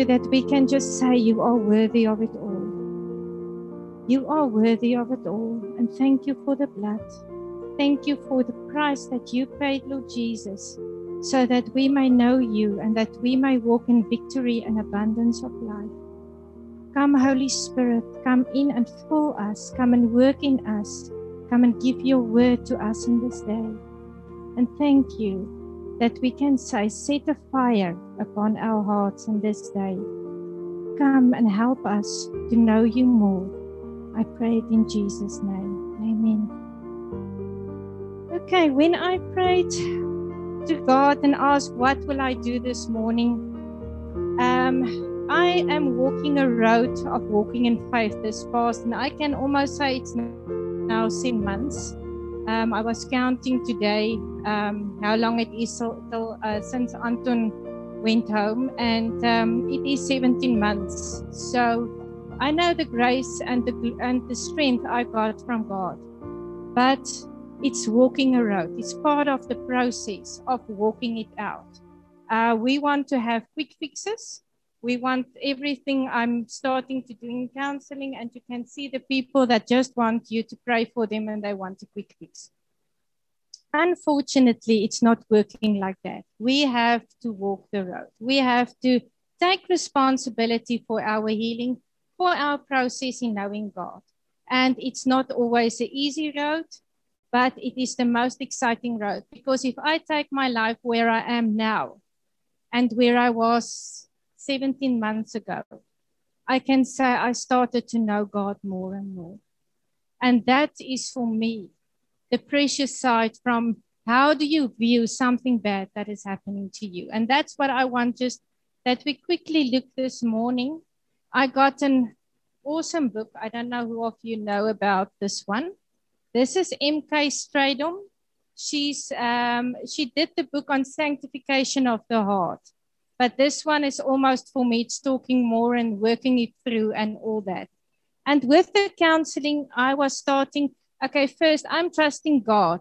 You that we can just say you are worthy of it all. You are worthy of it all. And thank you for the blood. Thank you for the price that you paid, Lord Jesus, so that we may know you and that we may walk in victory and abundance of life. Come, Holy Spirit, come in and fill us. Come and work in us. Come and give your word to us in this day. And thank you that we can say, set a fire upon our hearts in this day. Come and help us to know you more. I pray it in Jesus' name. Amen. Okay, when I prayed to God and asked, What will I do this morning? Um, I am walking a road of walking in faith this past, and I can almost say it's now seven months. Um, I was counting today um, how long it is till, uh, since Anton went home, and um, it is 17 months. So I know the grace and the and the strength I got from God, but it's walking a road. It's part of the process of walking it out. Uh, we want to have quick fixes. We want everything I'm starting to do in counseling, and you can see the people that just want you to pray for them and they want a quick fix. Unfortunately, it's not working like that. We have to walk the road. We have to take responsibility for our healing, for our process in knowing God. And it's not always an easy road, but it is the most exciting road because if I take my life where I am now and where I was 17 months ago, I can say I started to know God more and more. And that is for me the precious side from how do you view something bad that is happening to you? And that's what I want just that we quickly look this morning. I got an awesome book. I don't know who of you know about this one. This is MK Stradom. She's um, she did the book on sanctification of the heart. But this one is almost for me, it's talking more and working it through and all that. And with the counseling, I was starting okay, first, I'm trusting God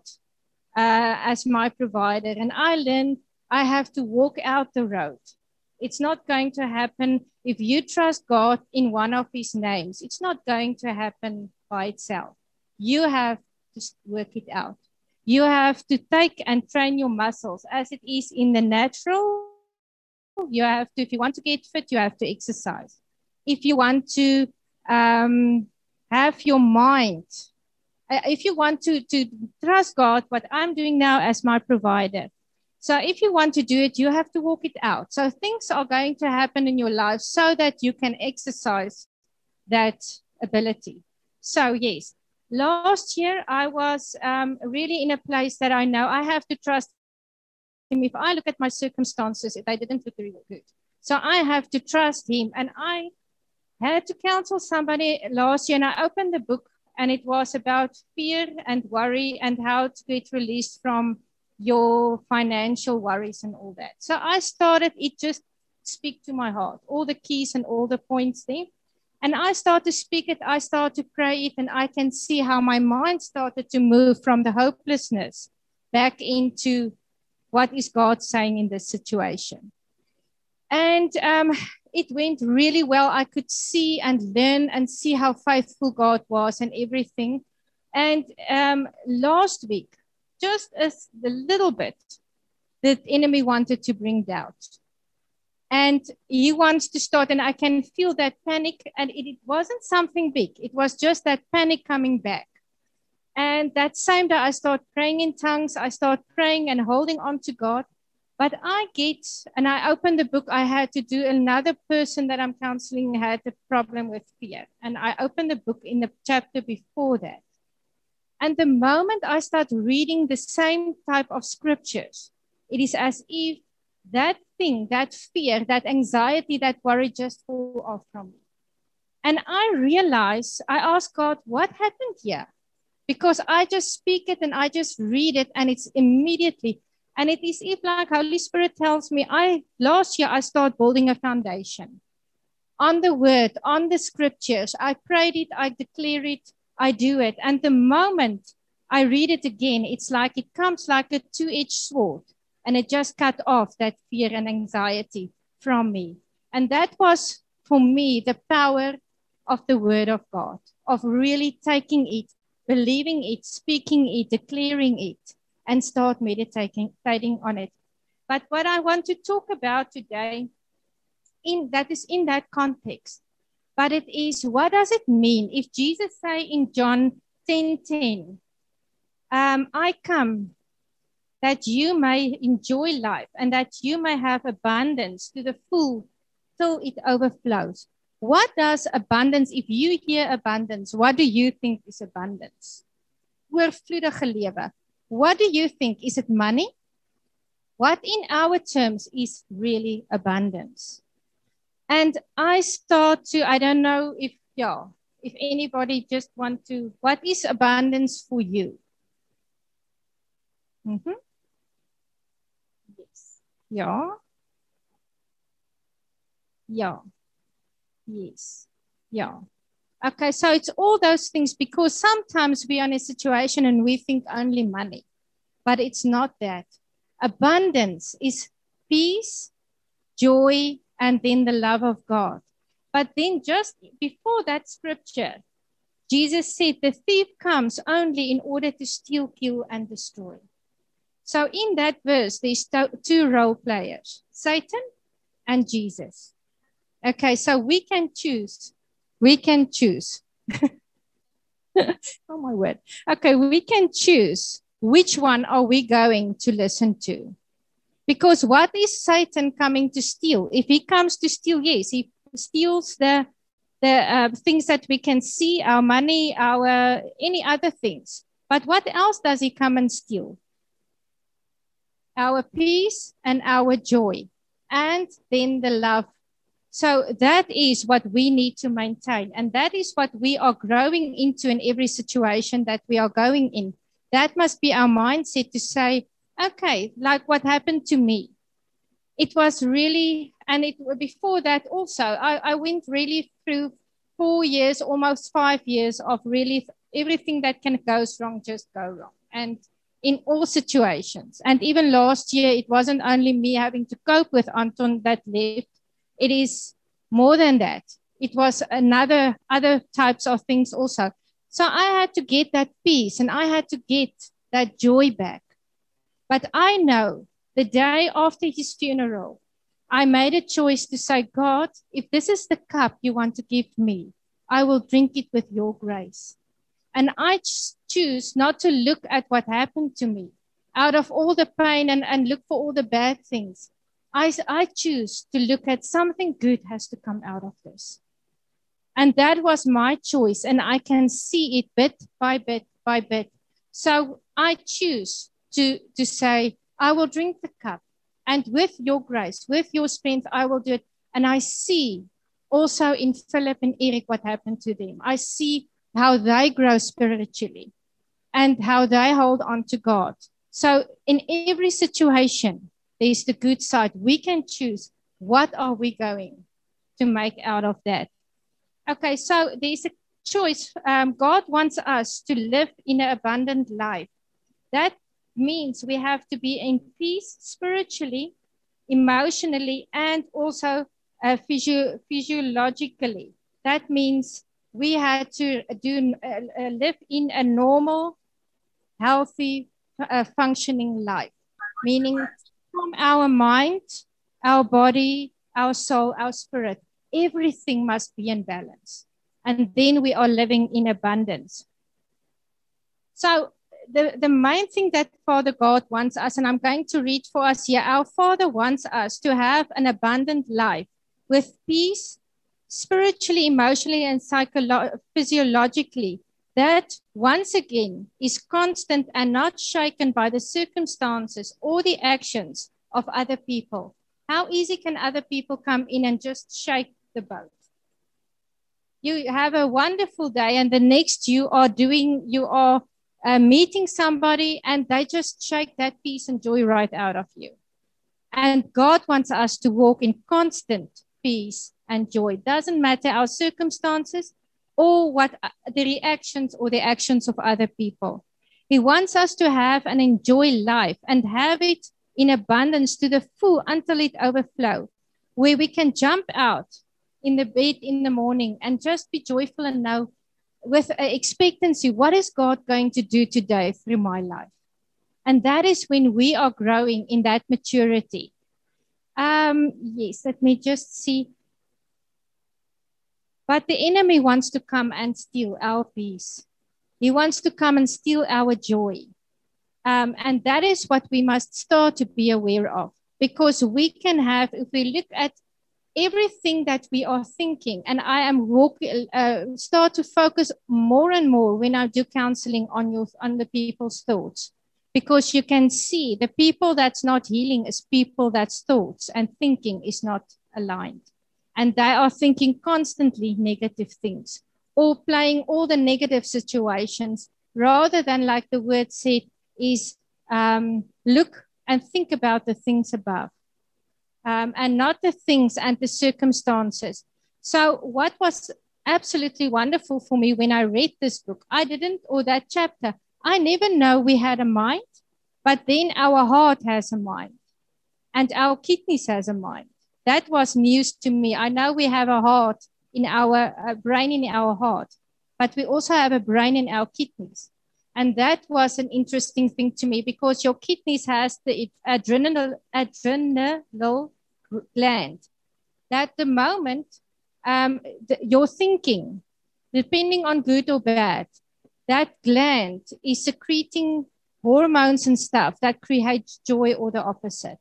uh, as my provider, and I learned I have to walk out the road. It's not going to happen if you trust God in one of His names. It's not going to happen by itself. You have to work it out. You have to take and train your muscles as it is in the natural. You have to, if you want to get fit, you have to exercise. If you want to um, have your mind if you want to, to trust God, what I'm doing now as my provider. So if you want to do it, you have to walk it out. So things are going to happen in your life so that you can exercise that ability. So yes, last year I was um, really in a place that I know I have to trust him. If I look at my circumstances, they didn't look really good. So I have to trust him. And I had to counsel somebody last year and I opened the book and it was about fear and worry and how to get released from your financial worries and all that. So I started it just speak to my heart, all the keys and all the points there. And I start to speak it, I start to pray it, and I can see how my mind started to move from the hopelessness back into what is God saying in this situation. And um, it went really well. I could see and learn and see how faithful God was and everything. And um, last week, just as a little bit, the enemy wanted to bring doubt. And he wants to start, and I can feel that panic. And it, it wasn't something big, it was just that panic coming back. And that same day, I start praying in tongues. I start praying and holding on to God. But I get, and I open the book, I had to do another person that I'm counseling had a problem with fear. And I opened the book in the chapter before that. And the moment I start reading the same type of scriptures, it is as if that thing, that fear, that anxiety, that worry just fall off from me. And I realize, I ask God, what happened here? Because I just speak it and I just read it, and it's immediately and it is if like Holy Spirit tells me, I last year I started building a foundation on the word, on the scriptures. I prayed it, I declare it, I do it. And the moment I read it again, it's like it comes like a two-edged sword and it just cut off that fear and anxiety from me. And that was for me the power of the word of God, of really taking it, believing it, speaking it, declaring it, and start meditating, on it. But what I want to talk about today, in that is in that context, but it is what does it mean if Jesus say in John 10 10, um, I come that you may enjoy life and that you may have abundance to the full till it overflows. What does abundance, if you hear abundance, what do you think is abundance? Oorvloedige lewe. What do you think? Is it money? What in our terms is really abundance? And I start to, I don't know if, yeah, if anybody just want to, what is abundance for you? Mm-hmm. Yes. Yeah. Yeah. Yes. Yeah. Okay, so it's all those things because sometimes we are in a situation and we think only money, but it's not that. Abundance is peace, joy, and then the love of God. But then just before that scripture, Jesus said the thief comes only in order to steal, kill, and destroy. So in that verse, there's two role players, Satan and Jesus. Okay, so we can choose. We can choose. oh my word. Okay, we can choose which one are we going to listen to. Because what is Satan coming to steal? If he comes to steal, yes, he steals the the uh, things that we can see, our money, our any other things. But what else does he come and steal? Our peace and our joy, and then the love so that is what we need to maintain. And that is what we are growing into in every situation that we are going in. That must be our mindset to say, okay, like what happened to me. It was really, and it before that also, I, I went really through four years, almost five years of really everything that can goes wrong just go wrong. And in all situations. And even last year, it wasn't only me having to cope with Anton that left it is more than that. It was another other types of things also. So I had to get that peace and I had to get that joy back. But I know the day after his funeral, I made a choice to say, God, if this is the cup you want to give me, I will drink it with your grace. And I choose not to look at what happened to me out of all the pain and, and look for all the bad things. I, I choose to look at something good has to come out of this. And that was my choice. And I can see it bit by bit by bit. So I choose to, to say, I will drink the cup. And with your grace, with your strength, I will do it. And I see also in Philip and Eric what happened to them. I see how they grow spiritually and how they hold on to God. So in every situation, there's the good side. We can choose what are we going to make out of that. Okay, so there's a choice. Um, God wants us to live in an abundant life. That means we have to be in peace spiritually, emotionally, and also uh, physio- physiologically. That means we had to do uh, uh, live in a normal, healthy, uh, functioning life, meaning from our mind, our body, our soul, our spirit, everything must be in balance. And then we are living in abundance. So, the, the main thing that Father God wants us, and I'm going to read for us here our Father wants us to have an abundant life with peace, spiritually, emotionally, and psycholo- physiologically, that once again is constant and not shaken by the circumstances or the actions of other people. How easy can other people come in and just shake the boat? You have a wonderful day, and the next you are doing, you are uh, meeting somebody, and they just shake that peace and joy right out of you. And God wants us to walk in constant peace and joy. Doesn't matter our circumstances, or what uh, the reactions or the actions of other people. He wants us to have and enjoy life and have it in abundance to the full until it overflow. where we can jump out in the bed in the morning and just be joyful and know with expectancy what is God going to do today through my life. And that is when we are growing in that maturity. Um, yes, let me just see. But the enemy wants to come and steal our peace. He wants to come and steal our joy. Um, and that is what we must start to be aware of because we can have, if we look at everything that we are thinking, and I am walking, uh, start to focus more and more when I do counseling on your on the people's thoughts, because you can see the people that's not healing is people that's thoughts and thinking is not aligned, and they are thinking constantly negative things or playing all the negative situations rather than like the word said is um, look and think about the things above um, and not the things and the circumstances. So, what was absolutely wonderful for me when I read this book, I didn't, or that chapter, I never know we had a mind, but then our heart has a mind and our kidneys has a mind. That was news to me. I know we have a heart in our brain in our heart, but we also have a brain in our kidneys. And that was an interesting thing to me because your kidneys has the adrenal, adrenal gland. That the moment um, the, you're thinking, depending on good or bad, that gland is secreting hormones and stuff that creates joy or the opposite.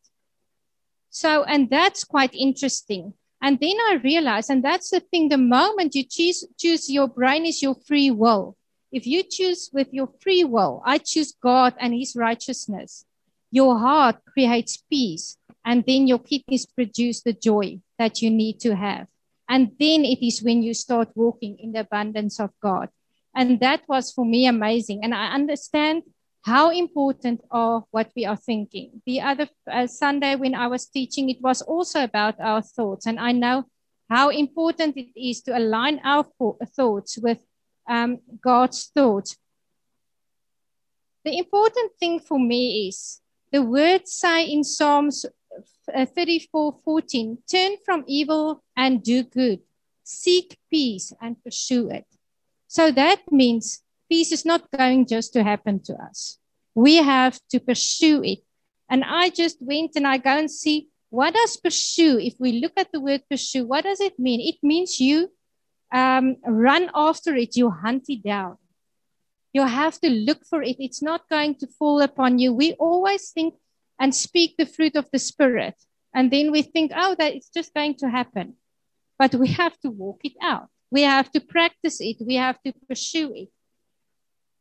So, and that's quite interesting. And then I realized, and that's the thing, the moment you choose, choose your brain is your free will. If you choose with your free will, I choose God and his righteousness, your heart creates peace. And then your kidneys produce the joy that you need to have. And then it is when you start walking in the abundance of God. And that was for me amazing. And I understand how important are what we are thinking. The other uh, Sunday when I was teaching, it was also about our thoughts. And I know how important it is to align our thoughts with um, God's thoughts. The important thing for me is the words say in Psalms uh, 34 14, turn from evil and do good, seek peace and pursue it. So that means peace is not going just to happen to us. We have to pursue it. And I just went and I go and see what does pursue, if we look at the word pursue, what does it mean? It means you um, run after it, you hunt it down. You have to look for it. It's not going to fall upon you. We always think and speak the fruit of the Spirit. And then we think, oh, that it's just going to happen. But we have to walk it out. We have to practice it. We have to pursue it.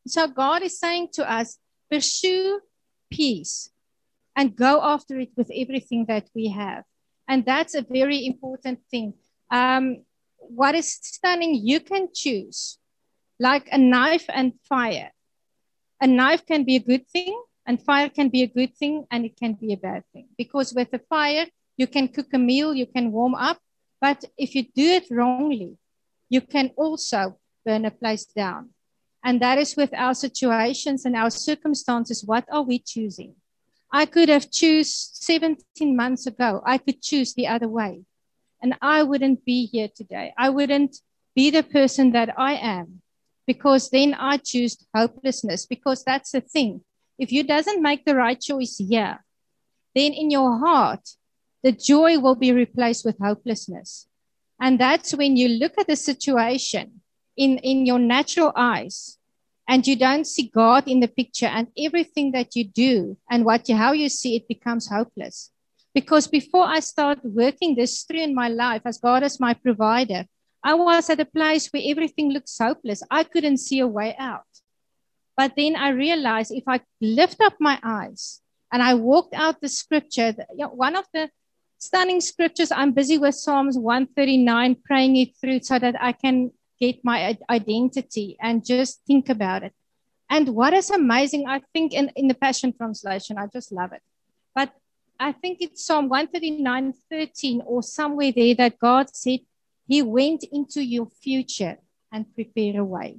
So God is saying to us, pursue peace and go after it with everything that we have. And that's a very important thing. Um, what is stunning, you can choose like a knife and fire. A knife can be a good thing, and fire can be a good thing, and it can be a bad thing. Because with a fire, you can cook a meal, you can warm up, but if you do it wrongly, you can also burn a place down. And that is with our situations and our circumstances. What are we choosing? I could have choose 17 months ago. I could choose the other way and I wouldn't be here today. I wouldn't be the person that I am because then I choose hopelessness because that's the thing. If you doesn't make the right choice here, then in your heart, the joy will be replaced with hopelessness. And that's when you look at the situation in, in your natural eyes and you don't see God in the picture and everything that you do and what you, how you see it becomes hopeless. Because before I started working this through in my life as God as my provider, I was at a place where everything looked hopeless. I couldn't see a way out. But then I realized if I lift up my eyes and I walked out the scripture, one of the stunning scriptures, I'm busy with Psalms 139, praying it through so that I can get my identity and just think about it. And what is amazing, I think in, in the Passion Translation, I just love it. But I think it's Psalm 139, 13 or somewhere there that God said, He went into your future and prepared a way.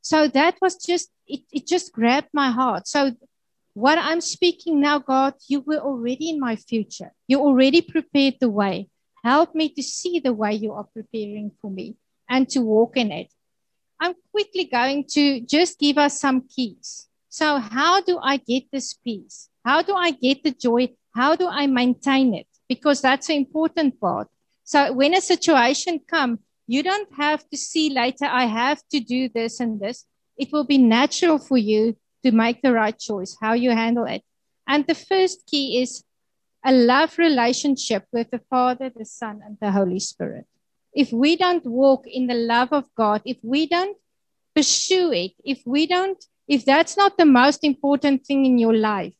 So that was just, it, it just grabbed my heart. So What I'm speaking now, God, you were already in my future. You already prepared the way. Help me to see the way you are preparing for me and to walk in it. I'm quickly going to just give us some keys. So, how do I get this peace? How do I get the joy? How do I maintain it? Because that's the important part. So, when a situation comes, you don't have to see later, I have to do this and this. It will be natural for you to make the right choice, how you handle it. And the first key is a love relationship with the Father, the Son, and the Holy Spirit. If we don't walk in the love of God, if we don't pursue it, if we don't, if that's not the most important thing in your life,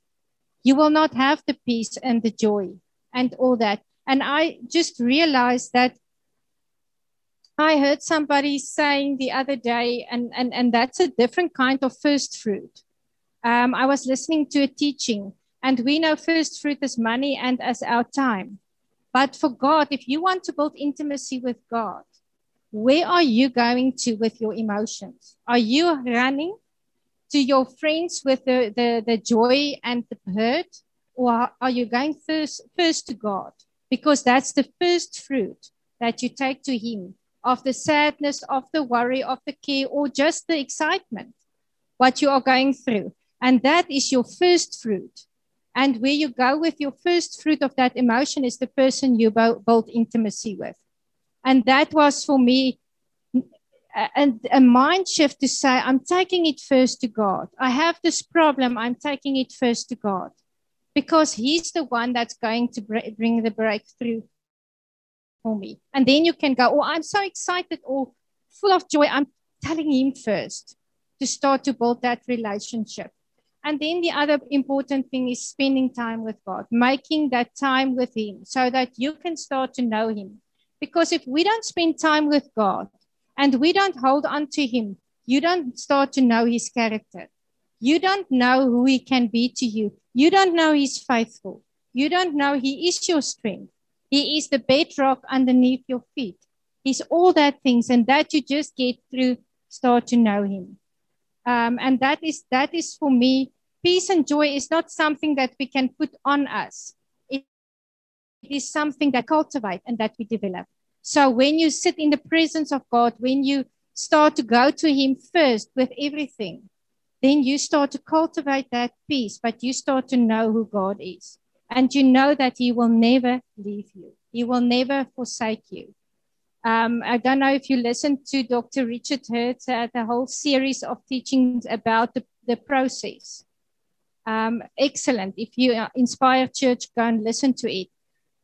you will not have the peace and the joy and all that. And I just realized that I heard somebody saying the other day, and, and, and that's a different kind of first fruit. Um, I was listening to a teaching, and we know first fruit is money and as our time. But for God, if you want to build intimacy with God, where are you going to with your emotions? Are you running to your friends with the, the, the joy and the hurt? Or are you going first, first to God? Because that's the first fruit that you take to Him of the sadness, of the worry, of the care, or just the excitement, what you are going through. And that is your first fruit. And where you go with your first fruit of that emotion is the person you build intimacy with. And that was for me a, a mind shift to say, I'm taking it first to God. I have this problem, I'm taking it first to God because He's the one that's going to bring the breakthrough for me. And then you can go, Oh, I'm so excited or full of joy. I'm telling Him first to start to build that relationship. And then the other important thing is spending time with God, making that time with Him so that you can start to know Him. Because if we don't spend time with God and we don't hold on to Him, you don't start to know His character. You don't know who He can be to you. You don't know He's faithful. You don't know He is your strength. He is the bedrock underneath your feet. He's all that things, and that you just get through, start to know Him. Um, and that is that is for me peace and joy is not something that we can put on us. It is something that cultivate and that we develop. So when you sit in the presence of god when you start to go to him first with everything then you start to cultivate that peace but you start to know who god is. And you know that he will never leave you. He will never forsake you um, I don't know if you listened to Dr. Richard Hurt, uh, the whole series of teachings about the, the process. Um, excellent. If you inspire church, go and listen to it.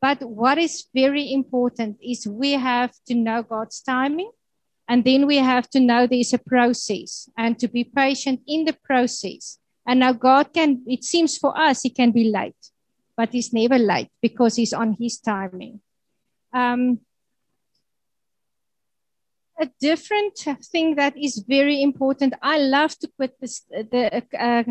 But what is very important is we have to know God's timing, and then we have to know there's a process and to be patient in the process. And now God can, it seems for us, He can be late, but He's never late because He's on His timing. Um, a different thing that is very important. I love to put this, the uh,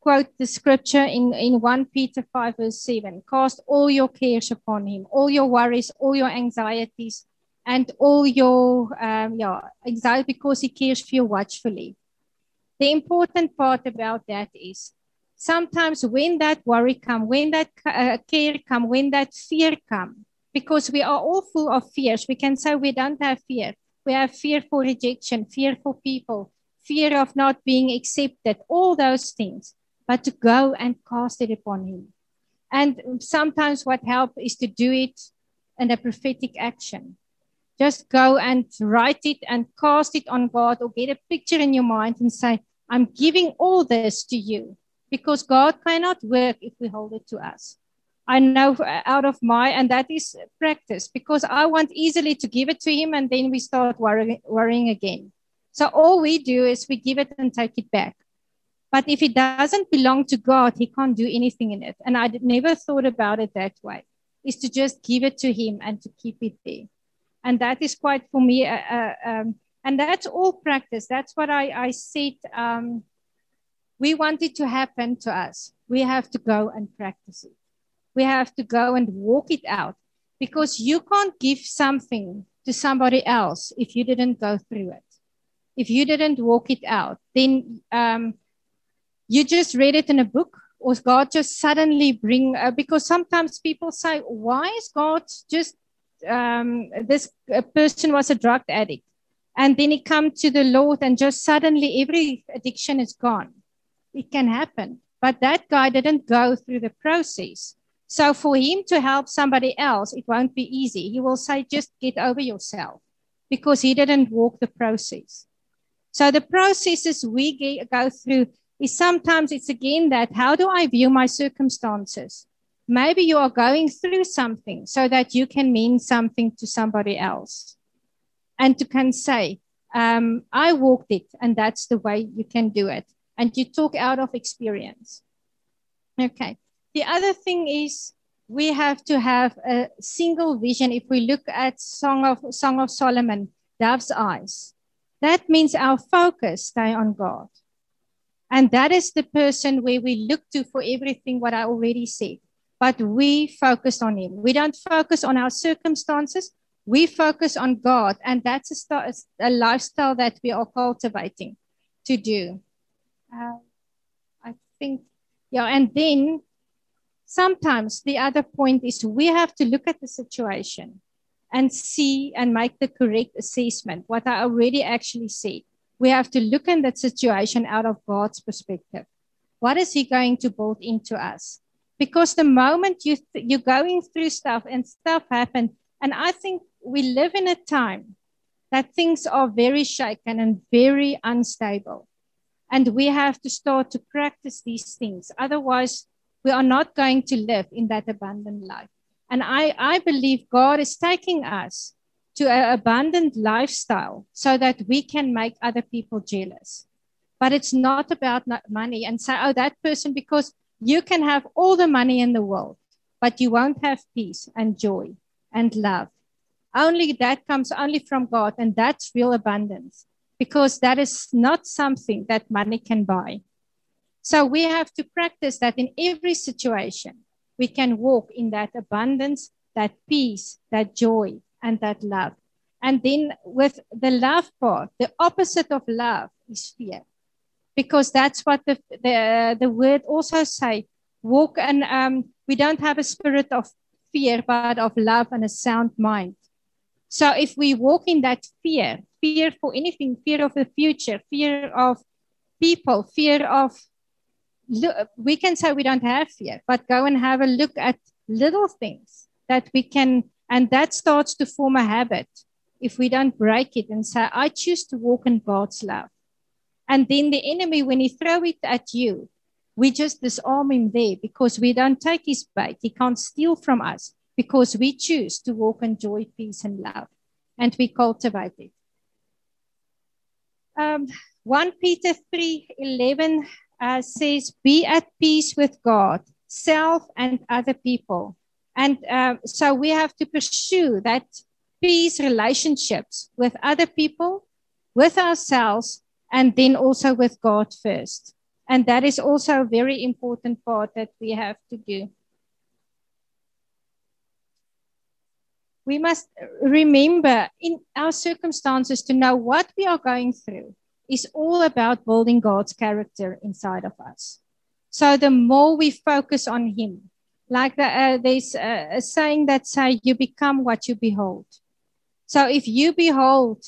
quote the scripture in, in 1 Peter 5, verse 7 Cast all your cares upon him, all your worries, all your anxieties, and all your um, yeah, anxiety because he cares for you watchfully. The important part about that is sometimes when that worry come, when that uh, care come, when that fear come, because we are all full of fears, we can say we don't have fear we have fear for rejection, fear for people, fear of not being accepted, all those things, but to go and cast it upon Him. And sometimes what helps is to do it in a prophetic action. Just go and write it and cast it on God or get a picture in your mind and say, I'm giving all this to you because God cannot work if we hold it to us. I know out of my, and that is practice because I want easily to give it to him and then we start worrying, worrying again. So all we do is we give it and take it back. But if it doesn't belong to God, he can't do anything in it. And I never thought about it that way, is to just give it to him and to keep it there. And that is quite for me, uh, uh, um, and that's all practice. That's what I, I said. Um, we want it to happen to us. We have to go and practice it we have to go and walk it out because you can't give something to somebody else if you didn't go through it. If you didn't walk it out, then um, you just read it in a book or God just suddenly bring, uh, because sometimes people say, why is God just, um, this person was a drug addict. And then he come to the Lord and just suddenly every addiction is gone. It can happen. But that guy didn't go through the process. So for him to help somebody else, it won't be easy. He will say, just get over yourself because he didn't walk the process. So the processes we go through is sometimes it's again that how do I view my circumstances? Maybe you are going through something so that you can mean something to somebody else. And to can say, um, I walked it, and that's the way you can do it. And you talk out of experience. Okay. The other thing is we have to have a single vision. If we look at Song of Song of Solomon, Dove's eyes, that means our focus stay on God. And that is the person where we look to for everything what I already said. But we focus on him. We don't focus on our circumstances. We focus on God. And that's a, st- a lifestyle that we are cultivating to do. Uh, I think, yeah. And then sometimes the other point is we have to look at the situation and see and make the correct assessment, what I already actually said we have to look in that situation out of God's perspective. What is He going to build into us? Because the moment you th- you're going through stuff and stuff happen, and I think we live in a time that things are very shaken and very unstable, and we have to start to practice these things. Otherwise, we are not going to live in that abundant life. And I, I believe God is taking us to an abundant lifestyle so that we can make other people jealous. But it's not about money and say, oh, that person, because you can have all the money in the world, but you won't have peace and joy and love. Only that comes only from God, and that's real abundance because that is not something that money can buy. So we have to practice that in every situation. We can walk in that abundance, that peace, that joy, and that love. And then with the love part, the opposite of love is fear. Because that's what the, the, the word also say, walk and um, we don't have a spirit of fear, but of love and a sound mind. So if we walk in that fear, fear for anything, fear of the future, fear of people, fear of, we can say we don't have fear, but go and have a look at little things that we can and that starts to form a habit if we don't break it and say, I choose to walk in God's love. And then the enemy, when he throw it at you, we just disarm him there because we don't take his bait. He can't steal from us because we choose to walk in joy, peace, and love. And we cultivate it. Um, 1 Peter 3 11 uh, says, Be at peace with God, self, and other people. And uh, so we have to pursue that peace relationships with other people, with ourselves, and then also with God first. And that is also a very important part that we have to do. We must remember in our circumstances to know what we are going through is all about building God's character inside of us. So the more we focus on Him, like the, uh, there's a saying that say you become what you behold so if you behold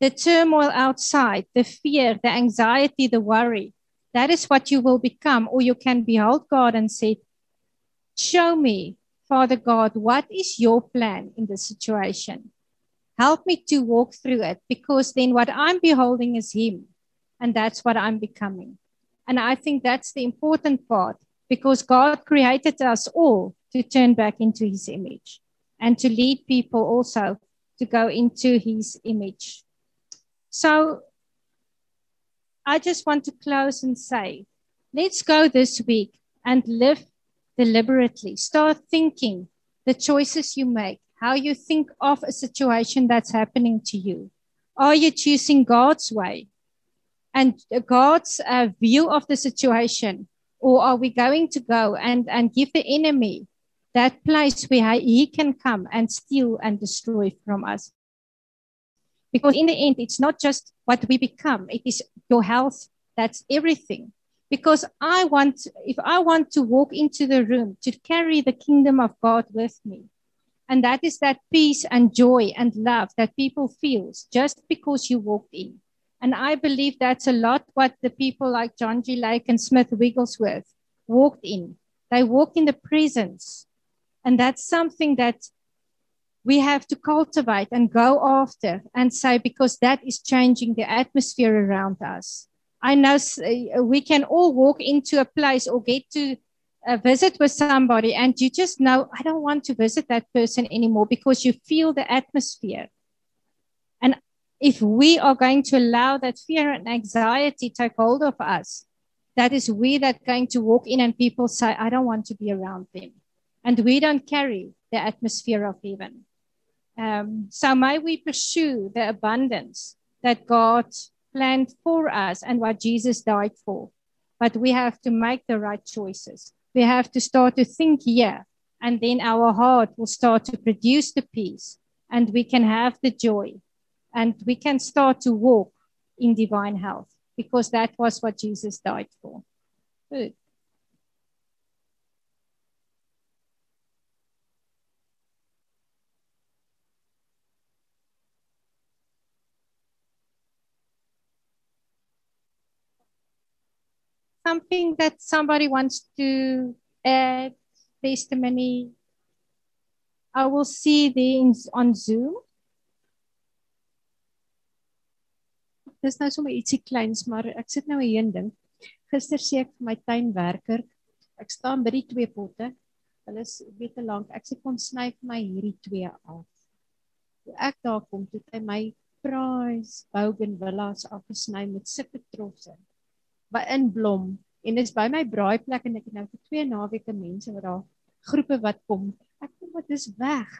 the turmoil outside the fear the anxiety the worry that is what you will become or you can behold god and say show me father god what is your plan in this situation help me to walk through it because then what i'm beholding is him and that's what i'm becoming and i think that's the important part because God created us all to turn back into his image and to lead people also to go into his image. So I just want to close and say, let's go this week and live deliberately. Start thinking the choices you make, how you think of a situation that's happening to you. Are you choosing God's way and God's uh, view of the situation? Or are we going to go and, and give the enemy that place where he can come and steal and destroy from us? Because in the end, it's not just what we become, it is your health, that's everything. Because I want, if I want to walk into the room to carry the kingdom of God with me, and that is that peace and joy and love that people feel just because you walked in. And I believe that's a lot what the people like John G. Lake and Smith Wigglesworth walked in. They walk in the presence. And that's something that we have to cultivate and go after and say, because that is changing the atmosphere around us. I know uh, we can all walk into a place or get to a visit with somebody and you just know, I don't want to visit that person anymore because you feel the atmosphere. And if we are going to allow that fear and anxiety take hold of us, that is we that going to walk in and people say, I don't want to be around them. And we don't carry the atmosphere of heaven. Um, so may we pursue the abundance that God planned for us and what Jesus died for. But we have to make the right choices. We have to start to think here, and then our heart will start to produce the peace, and we can have the joy, and we can start to walk in divine health because that was what Jesus died for. Good. Something that somebody wants to add, testimony, I will see these on Zoom. Dis nou sommer ietsie kleins, maar ek sit nou hier en dink. Gister sê ek vir my tuinwerker, ek staan by die twee potte. Hulle is baie te lank. Ek sê kom sny vir my hierdie twee af. Toe ek daar kom, toe hy my prize bougainvilleas afgesny met sulke trosse by in blom en dit is by my braaiplek en ek het nou vir twee naweke mense wat daar groepe wat kom. Ek kom wat is weg.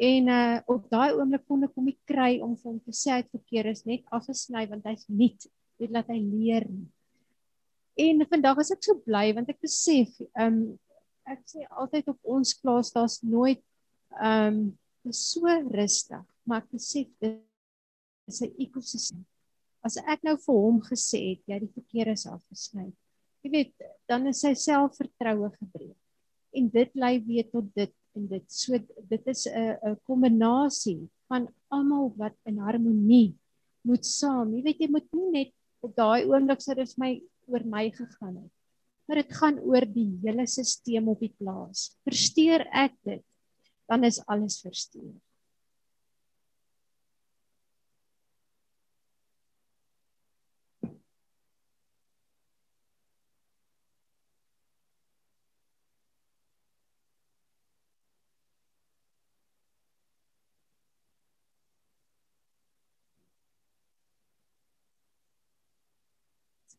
En uh op daai oomblik kon ek hom nie kry om vir hom te sê hy het verkeer is net afgesny want hy's nuut. Dit laat hy leer. En vandag is ek so bly want ek besef um ek sê altyd op ons plaas daar's nooit um dis so rustig maar ek besef dit is 'n ekosisteem as ek nou vir hom gesê het jy die verkeer is afgesny. Jy weet, dan is sy selfvertroue gebreek. En dit lei weer tot dit en dit so dit is 'n 'n kombinasie van almal wat in harmonie moet saam. Jy weet jy moet nie net op daai oomblik sê dis my oor my gegaan het. Maar dit gaan oor die hele stelsel op die plaas. Versteur ek dit, dan is alles versteur.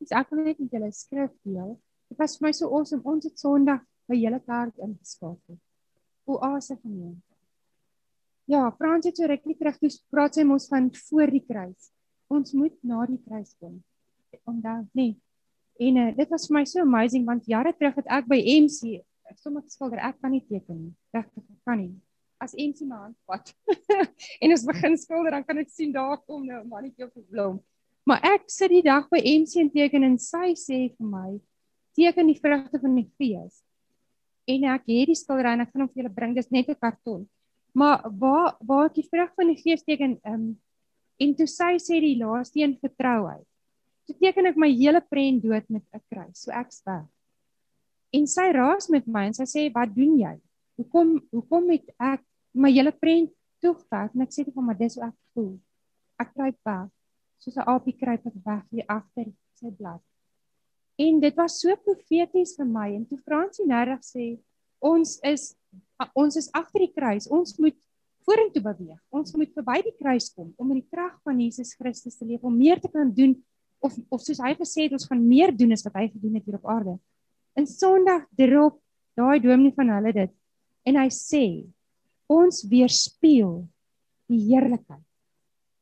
Dis ek wil net met julle skrif deel. Dit was vir my so awesome. Ons het Sondag by julle kerk ingeskakel. O ase gemeente. Ja, Frans het so rukkie terug toe praat sy mos van voor die kruis. Ons moet na die kruis kom. Onthou, nee. En uh, dit was vir my so amazing want jare terug het ek by MC sommer geskilder ek kan nie teken nie. Regtig, kan nie. As MC my hand vat en ons begin skilder dan kan ek sien daar kom nou 'n mannetjie op 'n blom. Maar ek sit die dag by MC en teken en sy sê vir my teken die vrugte van die gees. En ek het die skildery en ek gaan hom vir julle bring. Dis net 'n karton. Maar waar waar ek die vrug van die gees teken um, en toe sy sê die laaste een vertrouheid. Toe teken ek my hele prent dood met 'n kruis. So ek's weg. En sy raas met my en sy sê wat doen jy? Hoekom hoekom het ek my hele prent toegevat? En ek sê vir hom maar dis hoe ek voel. Ek kry pad soos 'n aapie kruip wat weg hier agter sy blad. En dit was so profeties vir my en toe Fransie nêreg sê ons is ons is agter die kruis. Ons moet vorentoe beweeg. Ons moet verby die kruis kom om in die krag van Jesus Christus te leef om meer te kan doen of of soos hy gesê het ons gaan meer doen as wat hy gedoen het hier op aarde. In Sondag drop daai dominee van hulle dit en hy sê ons weerspieël die heerlikheid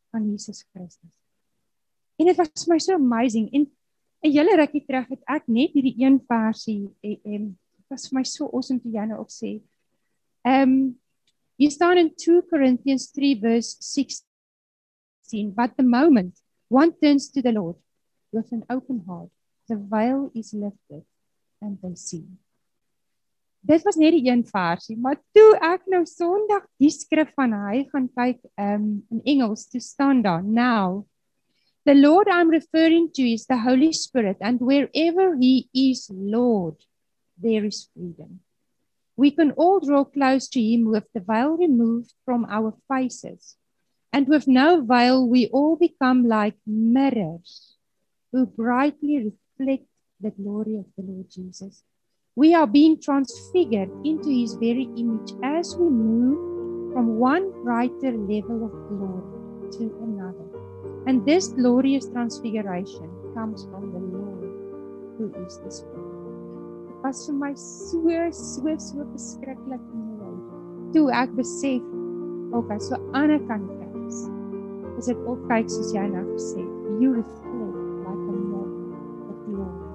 van Jesus Christus. En dit was vir my so amazing en 'n hele rukkie terug het ek net hierdie een versie en, en dit was vir my so awesome toe jy nou ook sê. Um you start in 2 Corinthians 3 verse 16 but the moment one turns to the Lord with an open heart the veil is lifted and they see. Dit was net die een versie, maar toe ek nou Sondag die skrif van hy gaan kyk um, in Engels, toe staan daar: Now the Lord I'm referring to is the Holy Spirit and wherever he is Lord there is freedom. We can all draw close to him with the veil removed from our faces. And with no veil we all become like mirrors who brightly reflect the glory of the Lord Jesus. We are being transfigured into his very image as we move from one brighter level of glory to another. And this glorious transfiguration comes from the Lord who is the Spirit. Dit was vir my so so so beskiklik mooi. Toe ek besef, okay, so aan die kant kers. Is dit ook kyk soos jy nou gesê, you reflect like a mirror of glory.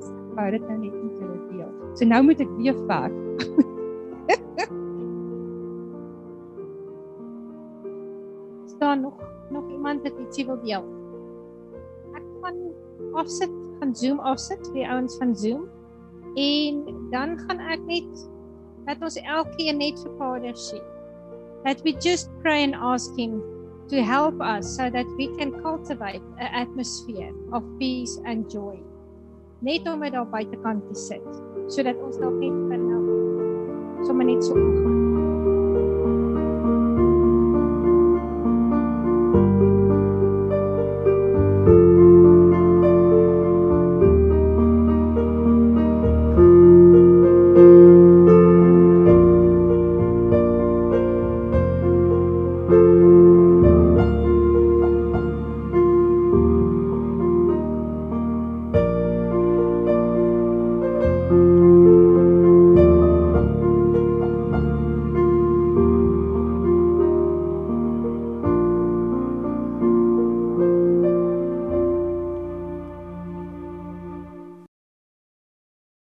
As wou dit nou net nie vir deel. So nou moet ek weer vat. iemand wat ietsie wil deel. Ek gaan afsit, gaan Zoom afsit vir die ouens van Zoom. En dan gaan ek net dat ons elkeen net vir Vader sê. That we just pray and ask him to help us so that we can cultivate an atmosphere of peace and joy. Net om dit daar buitekant te sit sodat ons dalk net kan nou sommer net so omgaan.